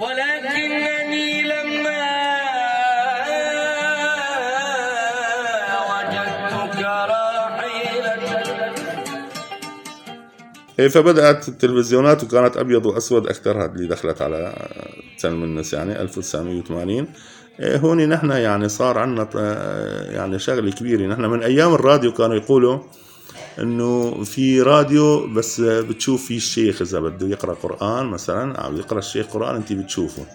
ولكنني لما وجدتك فبدأت التلفزيونات وكانت أبيض وأسود أكثر هذه اللي دخلت على تلم الناس يعني 1980 إيه هون نحن يعني صار عندنا يعني شغلة كبيرة. نحن من أيام الراديو كانوا يقولوا إنه في راديو بس بتشوف فيه الشيخ إذا بده يقرأ قرآن مثلا أو يقرأ الشيخ قرآن أنت بتشوفه.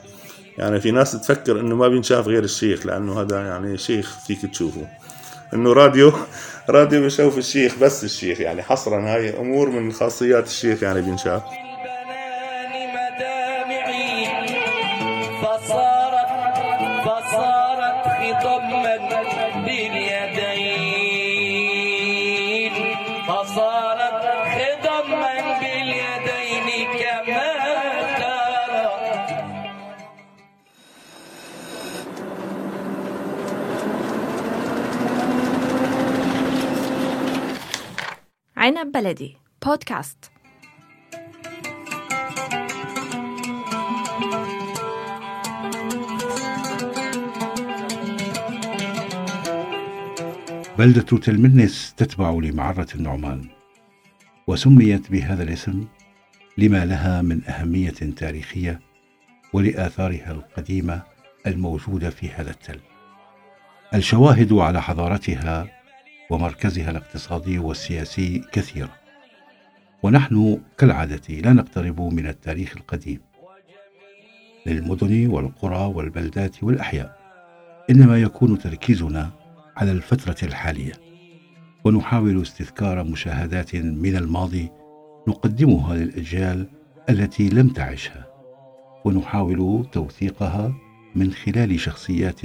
يعني في ناس تفكر إنه ما بينشاف غير الشيخ لأنه هذا يعني شيخ فيك تشوفه. إنه راديو راديو بشوف الشيخ بس الشيخ يعني حصرا هاي أمور من خاصيات الشيخ يعني بينشاف. فصارت فصارت خضما باليدين عنب بلدي بودكاست. بلدة تلمنس تتبع لمعرة النعمان وسميت بهذا الاسم لما لها من أهمية تاريخية ولآثارها القديمة الموجودة في هذا التل. الشواهد على حضارتها ومركزها الاقتصادي والسياسي كثيرة ونحن كالعادة لا نقترب من التاريخ القديم. للمدن والقرى والبلدات والأحياء إنما يكون تركيزنا على الفترة الحالية. ونحاول استذكار مشاهدات من الماضي نقدمها للأجيال التي لم تعشها ونحاول توثيقها من خلال شخصيات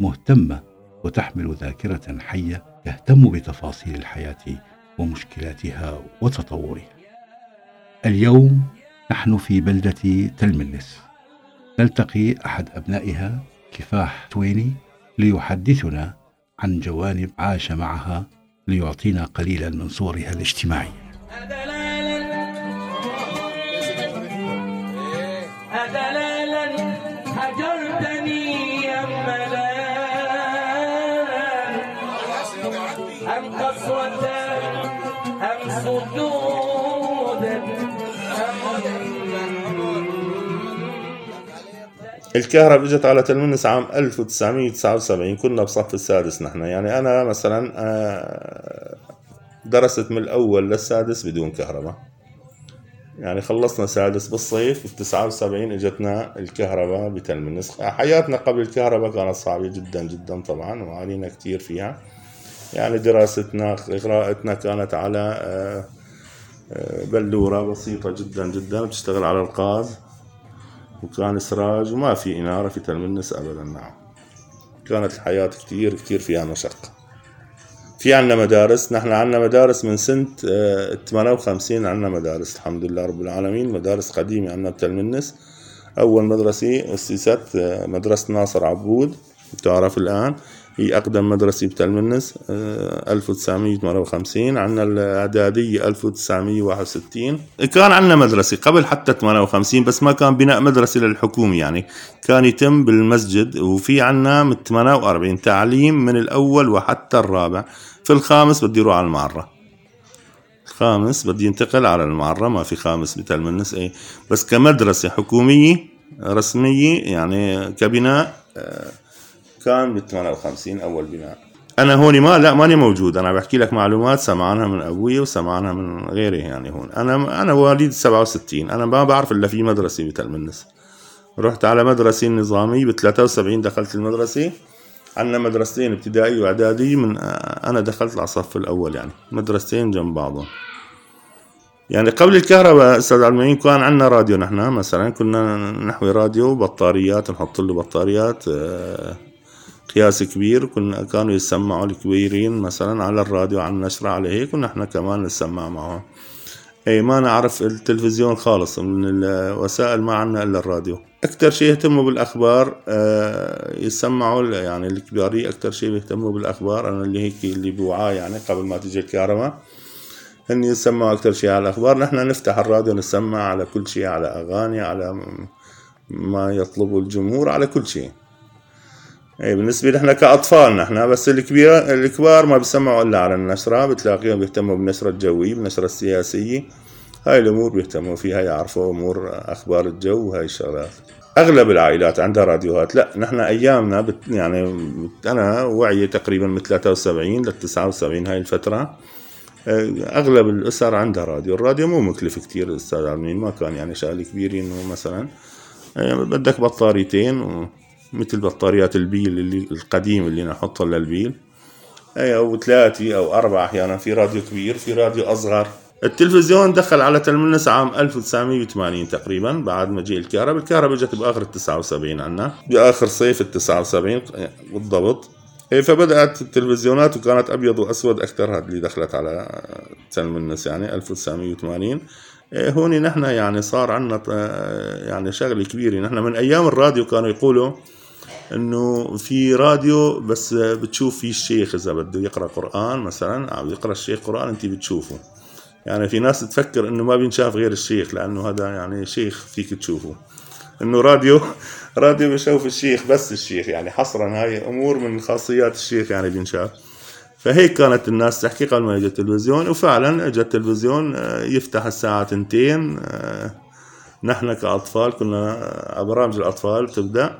مهتمة وتحمل ذاكرة حية تهتم بتفاصيل الحياة ومشكلاتها وتطورها. اليوم نحن في بلدة تلمنس نلتقي أحد أبنائها كفاح تويني ليحدثنا عن جوانب عاش معها ليعطينا قليلا من صورها الاجتماعية الكهرباء إجت على تلمنس عام 1979 كنا بصف السادس نحن. يعني أنا مثلا آه، درست من الأول للسادس بدون كهرباء. يعني خلصنا سادس بالصيف في 79 إجتنا الكهرباء بتلمنس حياتنا قبل الكهرباء كانت صعبة جدا جدا طبعا وعانينا كثير فيها. يعني دراستنا قراءتنا كانت على آه، آه، بلورة بسيطة جدا جدا بتشتغل على الغاز وكان سراج وما في إنارة في تلمنس أبدا نعم. كانت الحياة كتير كتير فيها مشقة. في عنا مدارس نحن عنا مدارس من سنة آه، 58 عنا مدارس الحمد لله رب العالمين. مدارس قديمة عنا بتلمنس. أول مدرسة أسست آه، مدرسة ناصر عبود تعرف الآن. هي أقدم مدرسة بتلمنس آه، 1958 عنا الإعدادية 1961 كان عنا مدرسة قبل حتى 58 بس ما كان بناء مدرسة للحكومة يعني. كان يتم بالمسجد وفي عنا من 48 تعليم من الأول وحتى الرابع. في الخامس بدي يروح على المعرة. الخامس بدي ينتقل على المعرة ما في خامس بتلمنس إيه. بس كمدرسة حكومية رسمية يعني كبناء آه، كان بال 58 أول بناء. أنا هون ما لا ماني موجود. أنا بحكي لك معلومات سمعانها من أبوي وسمعانها من غيري يعني هون. أنا أنا مواليد 67 أنا ما بعرف إلا في مدرسة بتلمنس رحت على مدرسة نظاميه ب 73 دخلت المدرسة. عندنا مدرستين ابتدائي وإعدادي من أنا دخلت على الصف الأول يعني. مدرستين جنب بعضهم. يعني قبل الكهرباء أستاذ المعين كان عندنا راديو نحن مثلا كنا نحوي راديو بطاريات نحط له بطاريات آه، قياس كبير. كنا كانوا يسمعوا الكبيرين مثلا على الراديو على النشرة على هيك ونحن كمان نسمع معهم. إي ما نعرف التلفزيون خالص من الوسائل ما عنا إلا الراديو. أكثر شيء يهتموا بالأخبار آه، يسمعوا يعني الكباري أكثر شيء بيهتموا بالأخبار. أنا اللي هيك اللي بوعاه يعني قبل ما تيجي الكهرباء هن يسمعوا أكثر شيء على الأخبار. نحن نفتح الراديو نسمع على كل شيء على أغاني على ما يطلبه الجمهور على كل شيء. اي بالنسبة لنا كأطفال نحن بس الكبير الكبار ما بيسمعوا إلا على النشرة بتلاقيهم بيهتموا بالنشرة الجوية بالنشرة السياسية. هاي الأمور بيهتموا فيها يعرفوا أمور أخبار الجو وهاي الشغلات. أغلب العائلات عندها راديوهات. لا نحن أيامنا بت يعني أنا وعي تقريبا من 73 لل 79 هاي الفترة. أغلب الأسر عندها راديو. الراديو مو مكلف كتير أستاذ عالمين ما كان يعني شغله كبيره إنه مثلا. يعني بدك بطاريتين مثل بطاريات البيل اللي القديم اللي نحطها للبيل أي أو ثلاثة أو أربعة أحيانا في راديو كبير في راديو أصغر. التلفزيون دخل على تلمنس عام 1980 تقريبا بعد مجيء الكهرباء. الكهرباء اجت بآخر ال 79 عنا. بآخر صيف ال 79 بالضبط. إيه فبدأت التلفزيونات وكانت أبيض وأسود أكثر اللي دخلت على تلمنس يعني 1980 إيه هون نحن يعني صار عندنا يعني شغلة كبيرة. نحن من أيام الراديو كانوا يقولوا إنه في راديو بس بتشوف فيه الشيخ إذا بده يقرأ قرآن مثلا أو يقرأ الشيخ قرآن أنت بتشوفه. يعني في ناس تفكر إنه ما بينشاف غير الشيخ لأنه هذا يعني شيخ فيك تشوفه. إنه راديو راديو بشوف الشيخ بس الشيخ يعني حصرا هاي أمور من خاصيات الشيخ يعني بينشاف. فهيك كانت الناس تحكي قبل ما يجي التلفزيون وفعلا اجى التلفزيون آه، يفتح الساعة تنتين آه، نحن كأطفال كنا آه، برامج الأطفال بتبدأ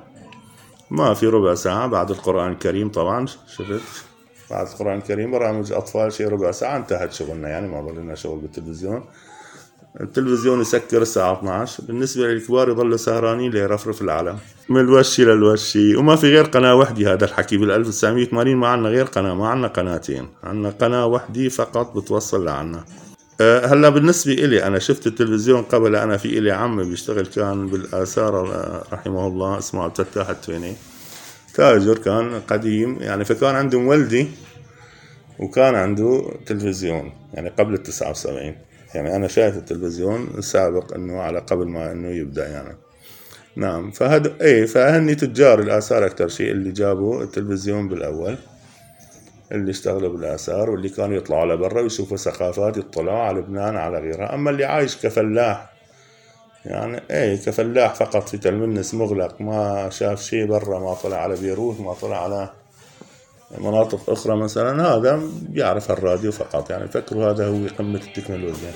ما في ربع ساعة بعد القرآن الكريم طبعا. شفت؟ بعد القرآن الكريم برامج أطفال شيء ربع ساعة. انتهت شغلنا يعني ما ضلنا شغل بالتلفزيون. التلفزيون يسكر الساعة 12 بالنسبة للكبار يضلوا سهرانين ليرفرف العالم. من الوشي للوشي. وما في غير قناة وحدة هذا الحكي بال 1980 ما عندنا غير قناة. ما عندنا قناتين. عندنا قناة وحدة فقط بتوصل لعنا. هلا بالنسبة إلي أنا شفت التلفزيون قبل أنا في إلي عمي بيشتغل كان بالآثار رحمه الله اسمه عبد الفتاح التويني. تاجر كان قديم يعني فكان عنده مولدي وكان عنده تلفزيون يعني قبل ال 79 يعني أنا شايف التلفزيون سابق إنه على قبل ما إنه يبدأ يعني. نعم فهذا إيه فهني تجار الآثار أكثر شيء اللي جابوا التلفزيون بالأول. اللي اشتغلوا بالآثار واللي كانوا يطلعوا لبرا ويشوفوا ثقافات يطلعوا على لبنان على غيرها. أما اللي عايش كفلاح يعني إيه كفلاح فقط في تلمنس مغلق ما شاف شيء برا ما طلع على بيروت ما طلع على مناطق أخرى مثلا هذا بيعرف الراديو فقط. يعني فكروا هذا هو قمة التكنولوجيا.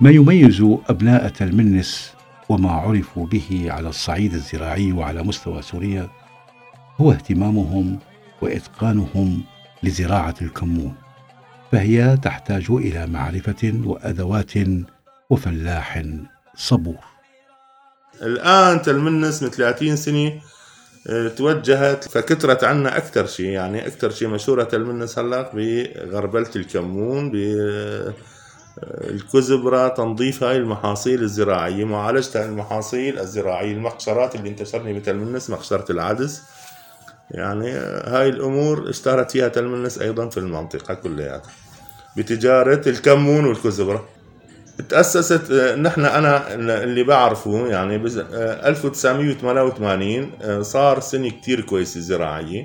ما يميز أبناء تلمنس وما عرفوا به على الصعيد الزراعي وعلى مستوى سوريا هو اهتمامهم وإتقانهم لزراعة الكمون فهي تحتاج إلى معرفة وأدوات وفلاح صبور. الآن تلمنس من 30 سنة آه، توجهت فكترت عنا أكثر شيء يعني أكثر شيء مشهورة تلمنس هلا بغربلة الكمون بالكزبرة تنظيف هاي المحاصيل الزراعية معالجة المحاصيل الزراعية المقشرات اللي انتشرني بتلمنس مقشرة العدس. يعني هاي الأمور اشتهرت فيها تلمنس أيضا في المنطقة كلياتها. بتجارة الكمون والكزبرة. تأسست نحن أنا اللي بعرفه يعني بز- آه، 1988 آه، صار سنة كتير كويسة زراعية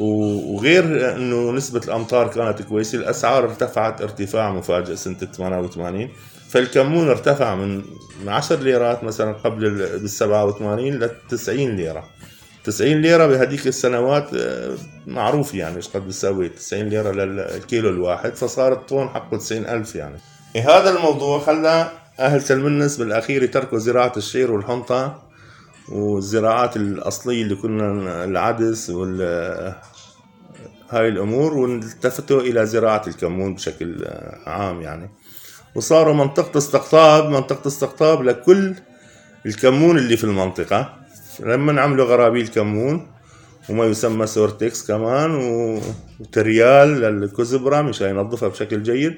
وغير إنه نسبة الأمطار كانت كويسة الأسعار ارتفعت ارتفاع مفاجئ سنة 88 فالكمون ارتفع من من 10 ليرات مثلا قبل ال- بال 87 ل 90 ليرة. 90 ليرة بهديك السنوات آه، معروف يعني إيش قد بتساوي 90 ليرة للكيلو الواحد فصار الطن حقه 90 ألف يعني. إيه هذا الموضوع خلى أهل تلمنس بالأخير يتركوا زراعة الشعير والحنطة والزراعات الأصلية اللي كنا العدس وال هاي الأمور والتفتوا إلى زراعة الكمون بشكل عام يعني. وصاروا منطقة استقطاب منطقة استقطاب لكل الكمون اللي في المنطقة. لما عملوا غرابيل كمون وما يسمى Sortex كمان وتريال للكزبرة مشان ينظفها بشكل جيد.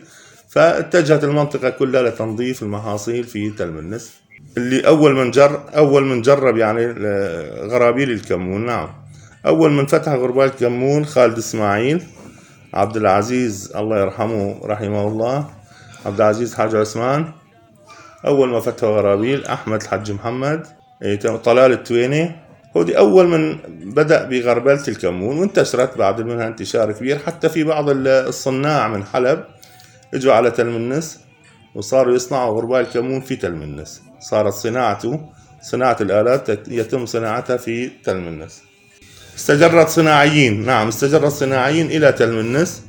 فاتجهت المنطقة كلها لتنظيف المحاصيل في تلمنس. اللي أول من جر أول من جرب يعني ل- غرابيل الكمون. نعم. أول من فتح غربال الكمون خالد إسماعيل. عبد العزيز الله يرحمه رحمه الله. عبد العزيز حاج عثمان. أول ما فتحوا غرابيل أحمد الحج محمد. إيه، طلال التويني. هودي أول من بدأ بغربلة الكمون وانتشرت بعد منها انتشار كبير حتى في بعض الصناع من حلب. إجوا على تلمنس وصاروا يصنعوا غربال الكمون في تلمنس. صارت صناعته صناعة الآلات يتم صناعتها في تلمنس استجرت صناعيين نعم استجرت صناعيين إلى تلمنس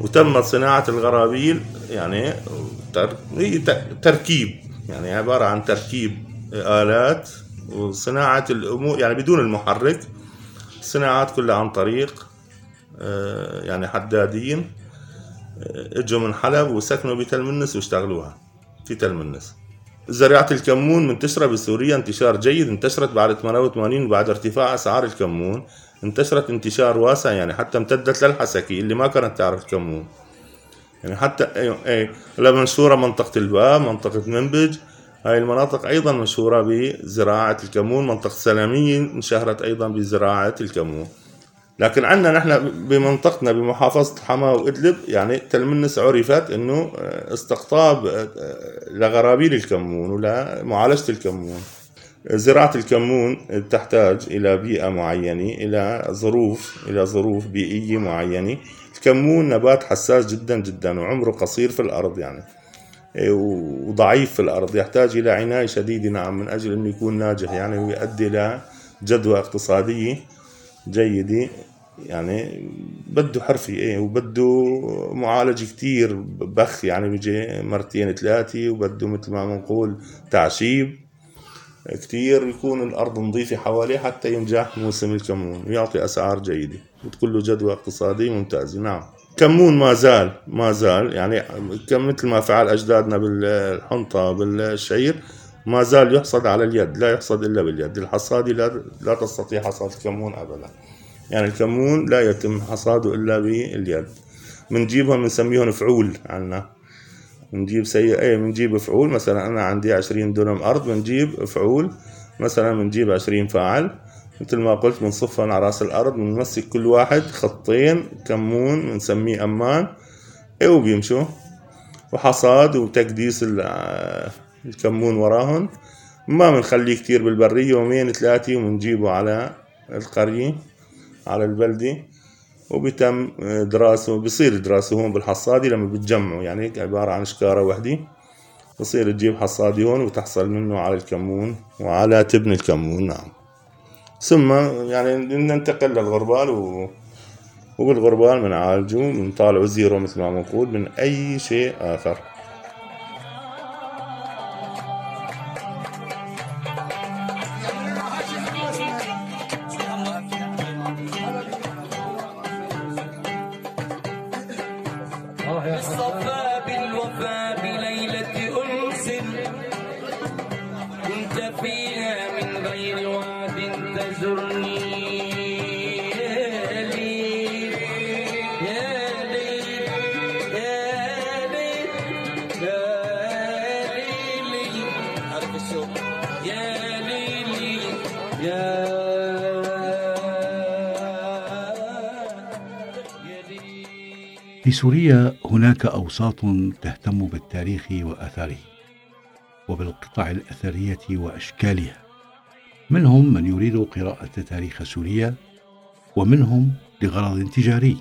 وتمت صناعة الغرابيل يعني تركيب يعني عبارة عن تركيب آلات وصناعة الأمور يعني بدون المحرك الصناعات كلها عن طريق آه، يعني حدادين آه، إجوا من حلب وسكنوا بتلمنس واشتغلوها في تلمنس زراعة الكمون منتشرة بسوريا انتشار جيد انتشرت بعد 88 بعد ارتفاع أسعار الكمون. انتشرت انتشار واسع يعني حتى امتدت للحسكي اللي ما كانت تعرف الكمون يعني حتى اي اي مشهورة منطقة الباب منطقة منبج. هاي المناطق أيضا مشهورة بزراعة الكمون منطقة سلامية انشهرت أيضا بزراعة الكمون. لكن عندنا نحن بمنطقتنا بمحافظة حماة وإدلب يعني تلمنس عرفت أنه استقطاب لغرابيل الكمون ولمعالجة الكمون. زراعة الكمون تحتاج إلى بيئة معينة إلى ظروف إلى ظروف بيئية معينة. الكمون نبات حساس جدا جدا وعمره قصير في الأرض يعني وضعيف في الأرض يحتاج إلى عناية شديدة نعم من أجل أنه يكون ناجح يعني ويؤدي إلى جدوى اقتصادية جيدة. يعني بده حرفي إيه وبده معالجة كتير بخ يعني بيجي مرتين ثلاثة وبده مثل ما بنقول تعشيب. كتير يكون الأرض نظيفة حواليه حتى ينجح موسم الكمون ويعطي أسعار جيدة وتكون له جدوى اقتصادية ممتازة. نعم. كمون ما زال ما زال يعني مثل ما فعل أجدادنا بالحنطة بالشعير ما زال يحصد على اليد لا يحصد إلا باليد. الحصادة لا, لا تستطيع حصاد الكمون أبدا. يعني الكمون لا يتم حصاده إلا باليد. بنجيبهم بنسميهم فعول عنا. بنجيب سيء إيه بنجيب فعول مثلا أنا عندي عشرين دونم أرض بنجيب فعول مثلا بنجيب عشرين فاعل. مثل ما قلت بنصفهم على رأس الأرض بنمسك كل واحد خطين كمون بنسميه أمان. إيه وبيمشوا؟ وحصاد وتكديس الكمون وراهن ما بنخليه كتير بالبرية يومين ثلاثة وبنجيبه على القرية. على البلدة وبيتم دراسة بصير دراسة هون بالحصادة لما بتجمعوا. يعني عبارة عن شكارة وحدة بصير تجيب حصادي هون وتحصل منه على الكمون وعلى تبن الكمون. نعم. ثم يعني ننتقل للغربال و... وبالغربال بنعالجه بنطالعه زيرو مثل ما بنقول من أي شيء آخر. سوريا هناك أوساط تهتم بالتاريخ وآثاره وبالقطع الأثرية وأشكالها. منهم من يريد قراءة تاريخ سوريا ومنهم لغرض تجاري.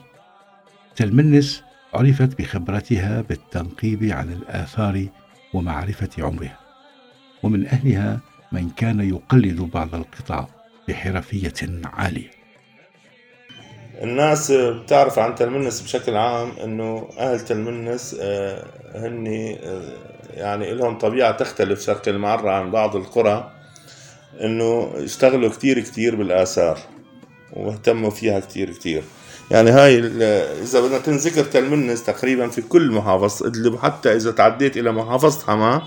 تلمنس عرفت بخبرتها بالتنقيب عن الآثار ومعرفة عمرها. ومن أهلها من كان يقلد بعض القطع بحرفية عالية. الناس بتعرف عن تلمنس بشكل عام إنه أهل تلمنس آه، هن آه، يعني لهم طبيعة تختلف شرق المعرة عن بعض القرى إنه اشتغلوا كتير كتير بالآثار واهتموا فيها كتير كتير. يعني هاي إذا بدنا تنذكر تلمنس تقريبا في كل محافظة ادلب حتى إذا تعديت إلى محافظة حماة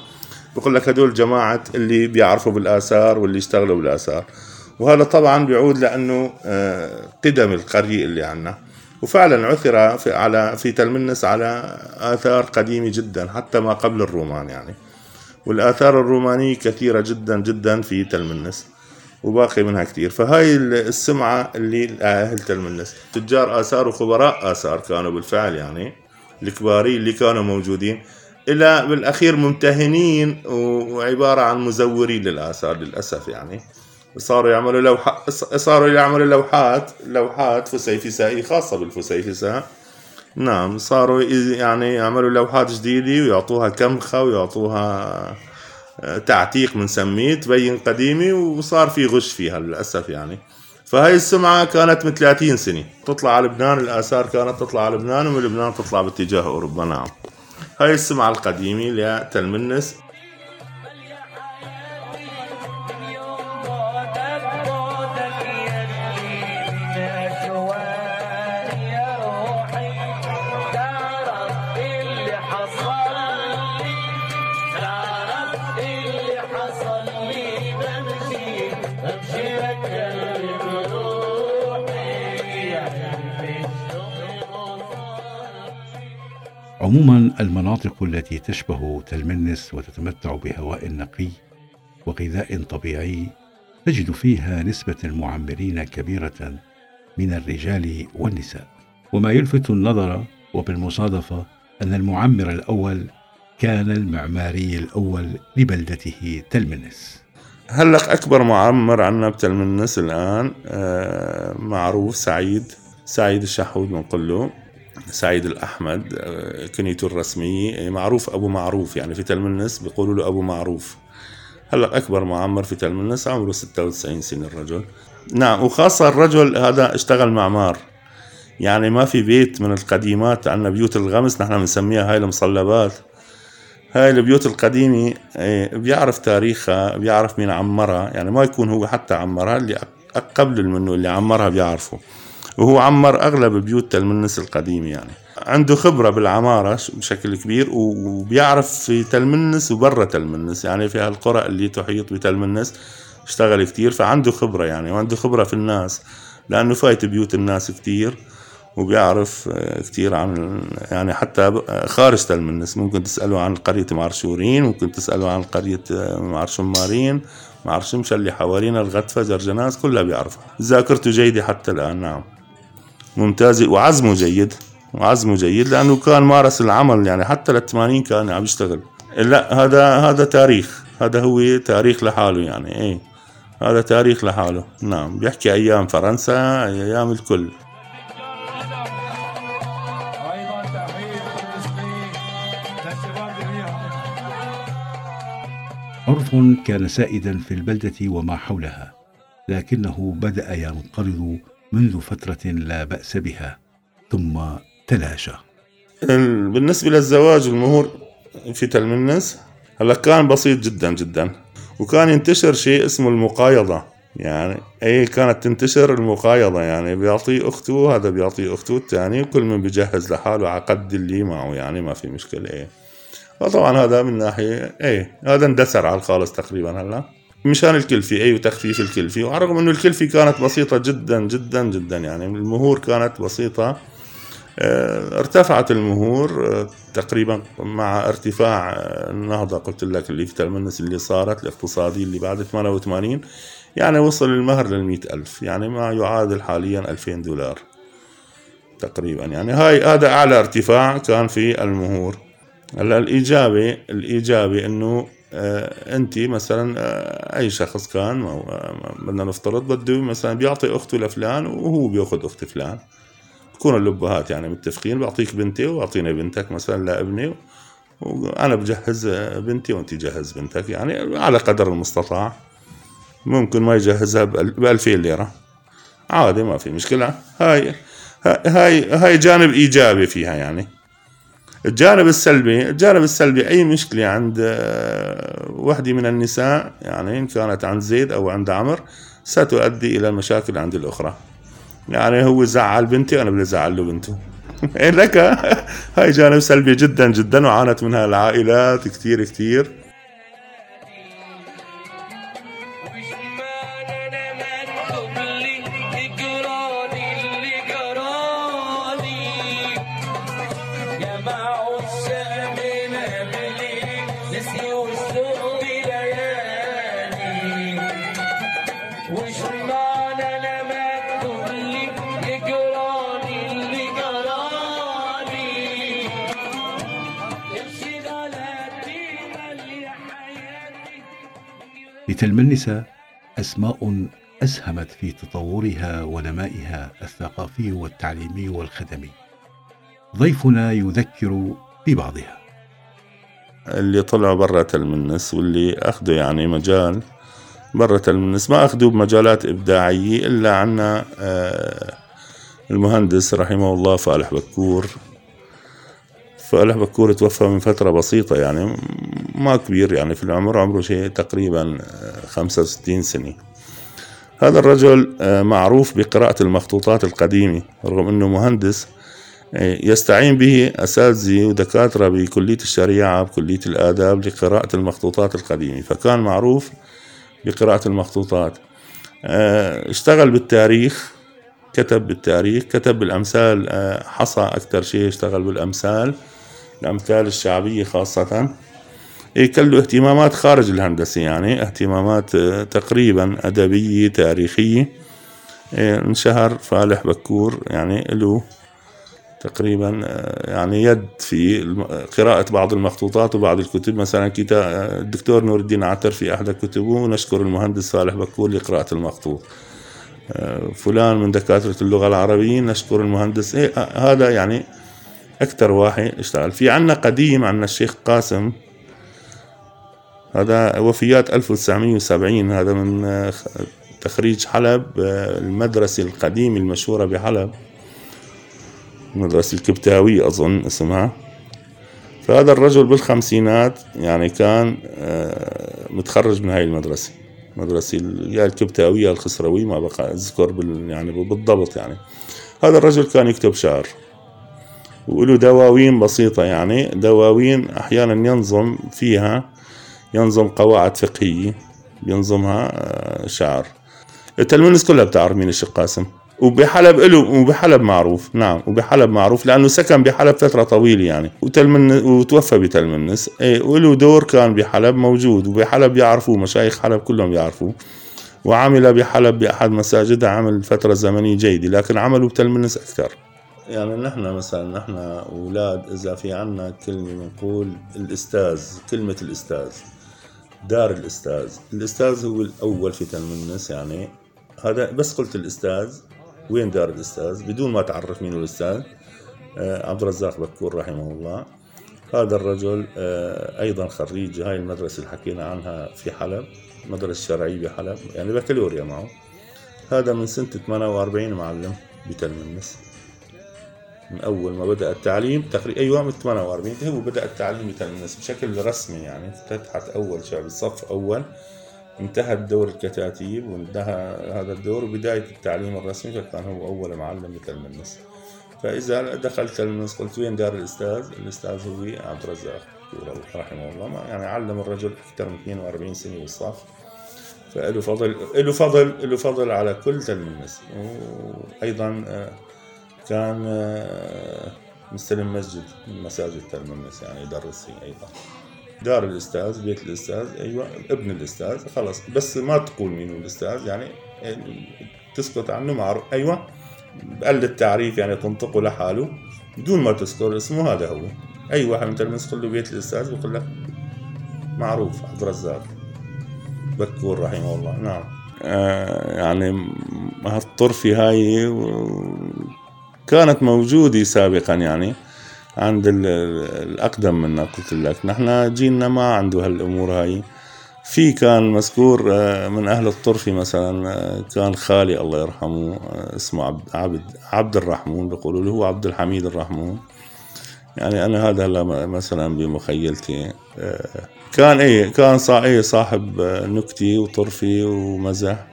بقول لك هدول جماعة اللي بيعرفوا بالآثار واللي اشتغلوا بالآثار. وهذا طبعا بيعود لأنه آه، قدم القرية اللي عنا. وفعلا عثر في على في تلمنس على آثار قديمة جدا حتى ما قبل الرومان يعني. والآثار الرومانية كثيرة جدا جدا في تلمنس وباقي منها كتير فهاي السمعة اللي لأهل تلمنس. تجار آثار وخبراء آثار كانوا بالفعل يعني الكباري اللي كانوا موجودين. إلى بالأخير ممتهنين وعبارة عن مزورين للآثار للأسف يعني. صاروا يعملوا لوحات صاروا يعملوا لوحات لوحات فسيفسائية خاصة بالفسيفساء. نعم صاروا يعني يعملوا لوحات جديدة ويعطوها كمخة ويعطوها آه، تعتيق بنسميه تبين قديمة وصار في غش فيها للأسف يعني. فهاي السمعة كانت من 30 سنة. تطلع على لبنان الآثار كانت تطلع على لبنان ومن لبنان تطلع باتجاه أوروبا. نعم. هاي السمعة القديمة لتلمنس المناطق التي تشبه تلمنس وتتمتع بهواء نقي وغذاء طبيعي تجد فيها نسبة المعمرين كبيرة من الرجال والنساء. وما يلفت النظر وبالمصادفة أن المعمر الأول كان المعماري الأول لبلدته تلمنس. هلق أكبر معمر عنا بتلمنس الآن؟ آه، معروف سعيد سعيد الشحود بنقول له سعيد الأحمد آه، كنيته الرسمية معروف أبو معروف يعني في تلمنس بيقولوا له أبو معروف. هلا أكبر معمر في تلمنس عمره 96 سنة الرجل. نعم وخاصة الرجل هذا اشتغل معمار يعني ما في بيت من القديمات عندنا بيوت الغمس نحن بنسميها هاي المصلبات. هاي البيوت القديمة إيه، بيعرف تاريخها بيعرف مين عمرها يعني ما يكون هو حتى عمرها اللي قبل منه اللي عمرها بيعرفه. وهو عمر أغلب بيوت تلمنس القديمة يعني. عنده خبرة بالعمارة بشكل كبير وبيعرف في تلمنس وبرا تلمنس. يعني في هالقرى اللي تحيط بتلمنس اشتغل كتير فعنده خبرة يعني وعنده خبرة في الناس لأنه فايت بيوت الناس كتير وبيعرف كتير عن يعني حتى خارج تلمنس. ممكن تسأله عن قرية معرشورين ممكن تسأله عن قرية معرشمارين معرشمشة اللي حوالينا الغتفة جرجناس كلها بيعرفها. ذاكرته جيدة حتى الآن نعم. ممتازة وعزمه جيد وعزمه جيد لأنه كان مارس العمل يعني حتى لل 80 كان عم يشتغل. لا هذا هذا تاريخ هذا هو تاريخ لحاله يعني إيه. هذا تاريخ لحاله. نعم بيحكي أيام فرنسا أيام الكل. عرف كان سائدا في البلدة وما حولها لكنه بدأ ينقرض منذ فترة لا بأس بها ثم تلاشى. بالنسبة للزواج والمهور في تلمنس هلا كان بسيط جدا جدا. وكان ينتشر شيء اسمه المقايضة. يعني أي كانت تنتشر المقايضة يعني بيعطي أخته هذا بيعطي أخته الثاني وكل من بيجهز لحاله عقد اللي معه يعني ما في مشكلة إيه. فطبعا هذا من ناحية إيه هذا اندثر على الخالص تقريبا هلا. مشان الكلفة اي وتخفيف الكلفة وعلى الرغم إنه الكلفة كانت بسيطة جدا جدا جدا يعني. المهور كانت بسيطة. آه، ارتفعت المهور آه، تقريبا مع ارتفاع آه، النهضة قلت لك اللي في تلمنس اللي صارت الاقتصادية اللي بعد 88 يعني وصل المهر للمئة ألف يعني ما يعادل حاليا 2000 دولار تقريبا. يعني هاي هذا أعلى ارتفاع كان في المهور. هلأ الإيجابي الإيجابي إنه آه أنت مثلا آه أي شخص كان آه بدنا نفترض بده مثلا بيعطي أخته لفلان وهو بيأخذ أخت فلان. بكونوا الأبهات يعني متفقين بعطيك بنتي وأعطيني بنتك مثلا لابني وأنا بجهز بنتي وأنت جهز بنتك. يعني على قدر المستطاع. ممكن ما يجهزها ب 2000 ليرة. عادي ما في مشكلة. هاي هاي هاي جانب إيجابي فيها يعني. الجانب السلبي الجانب السلبي أي مشكلة عند آه، وحدة من النساء يعني إن كانت عند زيد أو عند عمر ستؤدي إلى مشاكل عند الأخرى. يعني هو زعل بنتي أنا بدي أزعل له بنته. إيه لك؟ هاي جانب سلبي جدا جدا وعانت منها العائلات كتير كتير. لتلمنس أسماء أسهمت في تطورها ونمائها الثقافي والتعليمي والخدمي. ضيفنا يذكر ببعضها. اللي طلعوا برا تلمنس واللي أخذوا يعني مجال برا تلمنس. ما أخذوا بمجالات إبداعية إلا عنا آه، المهندس رحمه الله فالح بكور. فالح بكور توفى من فترة بسيطة يعني ما كبير يعني في العمر عمره شيء تقريبا آه، 65 سنة. هذا الرجل آه، معروف بقراءة المخطوطات القديمة رغم أنه مهندس آه، يستعين به أساتذة ودكاترة بكلية الشريعة بكلية الآداب لقراءة المخطوطات القديمة. فكان معروف بقراءة المخطوطات. اشتغل بالتاريخ كتب بالتاريخ كتب بالأمثال حصى أكثر شيء اشتغل بالأمثال. الأمثال الشعبية خاصة. إيه كان له اهتمامات خارج الهندسة يعني اهتمامات آه، تقريبا أدبية تاريخية. إيه انشهر فالح بكور يعني له تقريبا آه، يعني يد في قراءة بعض المخطوطات وبعض الكتب. مثلا كتاب آه، الدكتور نور الدين عتر في أحد كتبه ونشكر المهندس صالح بكور لقراءة المخطوط. فلان من دكاترة اللغة العربية نشكر المهندس. إيه هذا يعني أكثر واحد اشتغل في عنا قديم عنا الشيخ قاسم. هذا وفيات 1970 هذا من آه، تخريج حلب آه، المدرسة القديمة المشهورة بحلب. المدرسة الكبتاوية أظن اسمها. فهذا الرجل بالخمسينات يعني كان آه، متخرج من هاي المدرسة. مدرسة يا الكبتاوية الخسروية ما بقى أذكر يعني بالضبط يعني. هذا الرجل كان يكتب شعر. وله دواوين بسيطة يعني. دواوين أحيانا ينظم فيها ينظم قواعد فقهية ينظمها آه، شعر. تلميذ كلها بتعرف مين الشيخ قاسم. وبحلب له وبحلب معروف. نعم وبحلب معروف لأنه سكن بحلب فترة طويلة يعني. وتلمن وتوفى بتلمنس إيه وله دور كان بحلب موجود وبحلب يعرفوه مشايخ حلب كلهم يعرفوه. وعمل بحلب بأحد مساجدها عمل فترة زمنية جيدة لكن عمله بتلمنس أكثر. يعني نحن مثلا نحن أولاد إذا في عنا كلمة بنقول الأستاذ كلمة الأستاذ دار الأستاذ. الأستاذ هو الأول في تلمنس يعني. هذا بس قلت الأستاذ. وين دار الأستاذ؟ بدون ما تعرف مين الأستاذ. آه، عبد الرزاق بكور رحمه الله. هذا الرجل آه، أيضا خريج هاي المدرسة اللي حكينا عنها في حلب مدرسة شرعية بحلب يعني بكالوريا معه. هذا من سنة 48 معلم بتلمنس من أول ما بدأ التعليم تقريبا أيوه من 48 هو بدأ التعليم بشكل رسمي يعني فتحت أول شعب صف أول. انتهى الدور الكتاتيب وانتهى هذا الدور. وبداية التعليم الرسمي فكان هو أول معلم بتلمنس فإذا دخلت تلمنس قلت وين دار الأستاذ؟ الأستاذ هو عبد الرزاق رحمه الله. يعني علم الرجل أكثر من 42 سنة بالصف فله فضل له فضل له فضل على كل تلمنس وأيضا آه، كان آه، مستلم مسجد من مساجد تلمنس يعني يدرس فيه أيضا دار الأستاذ بيت الأستاذ أيوه ابن الأستاذ خلص بس ما تقول مين الأستاذ يعني تسكت عنه معروف أيوه. بقل التعريف يعني تنطقه لحاله بدون ما تذكر اسمه هذا هو. اي واحد من تقول له بيت الأستاذ بقول لك معروف عبد الرزاق بكور رحمه الله. نعم. آه يعني هالطرفة هاي و- كانت موجودة سابقا يعني عند ال- الأقدم منا قلت لك. نحن جيلنا ما عنده هالأمور هاي. في كان مذكور آه، من أهل الطرفة مثلا آه، كان خالي الله يرحمه آه، اسمه عبد عبد, الرحمون بيقولوا له هو عبد الحميد الرحمون. يعني أنا هذا هلا مثلا بمخيلتي. كان إيه كان إيه صاحب نكتة وطرفة ومزح.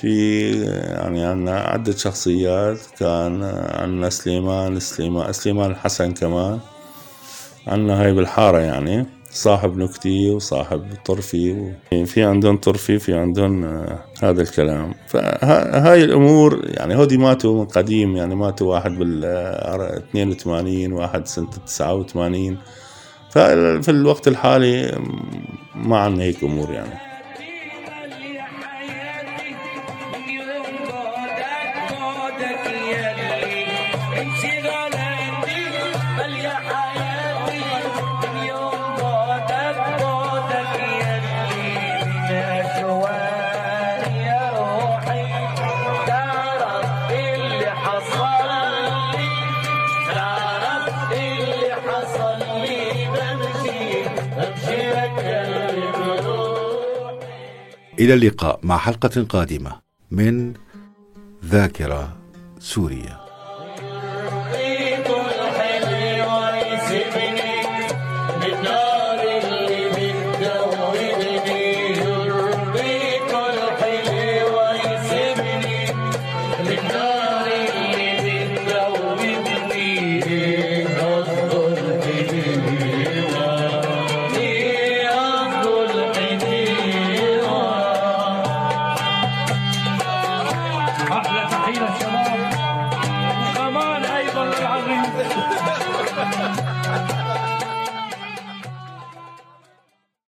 في يعني عنا عدة شخصيات كان عنا سليمان سليمان سليمان الحسن كمان. عنا هاي بالحارة يعني صاحب نكتي وصاحب طرفي. في عندهم طرفي في عندهم آه، هذا الكلام. فهاي الأمور يعني هودي ماتوا من قديم يعني ماتوا واحد بال آه، 82 واحد سنة 89 ففي الوقت الحالي ما عندنا هيك أمور يعني. إلى اللقاء مع حلقة قادمة من ذاكرة سوريا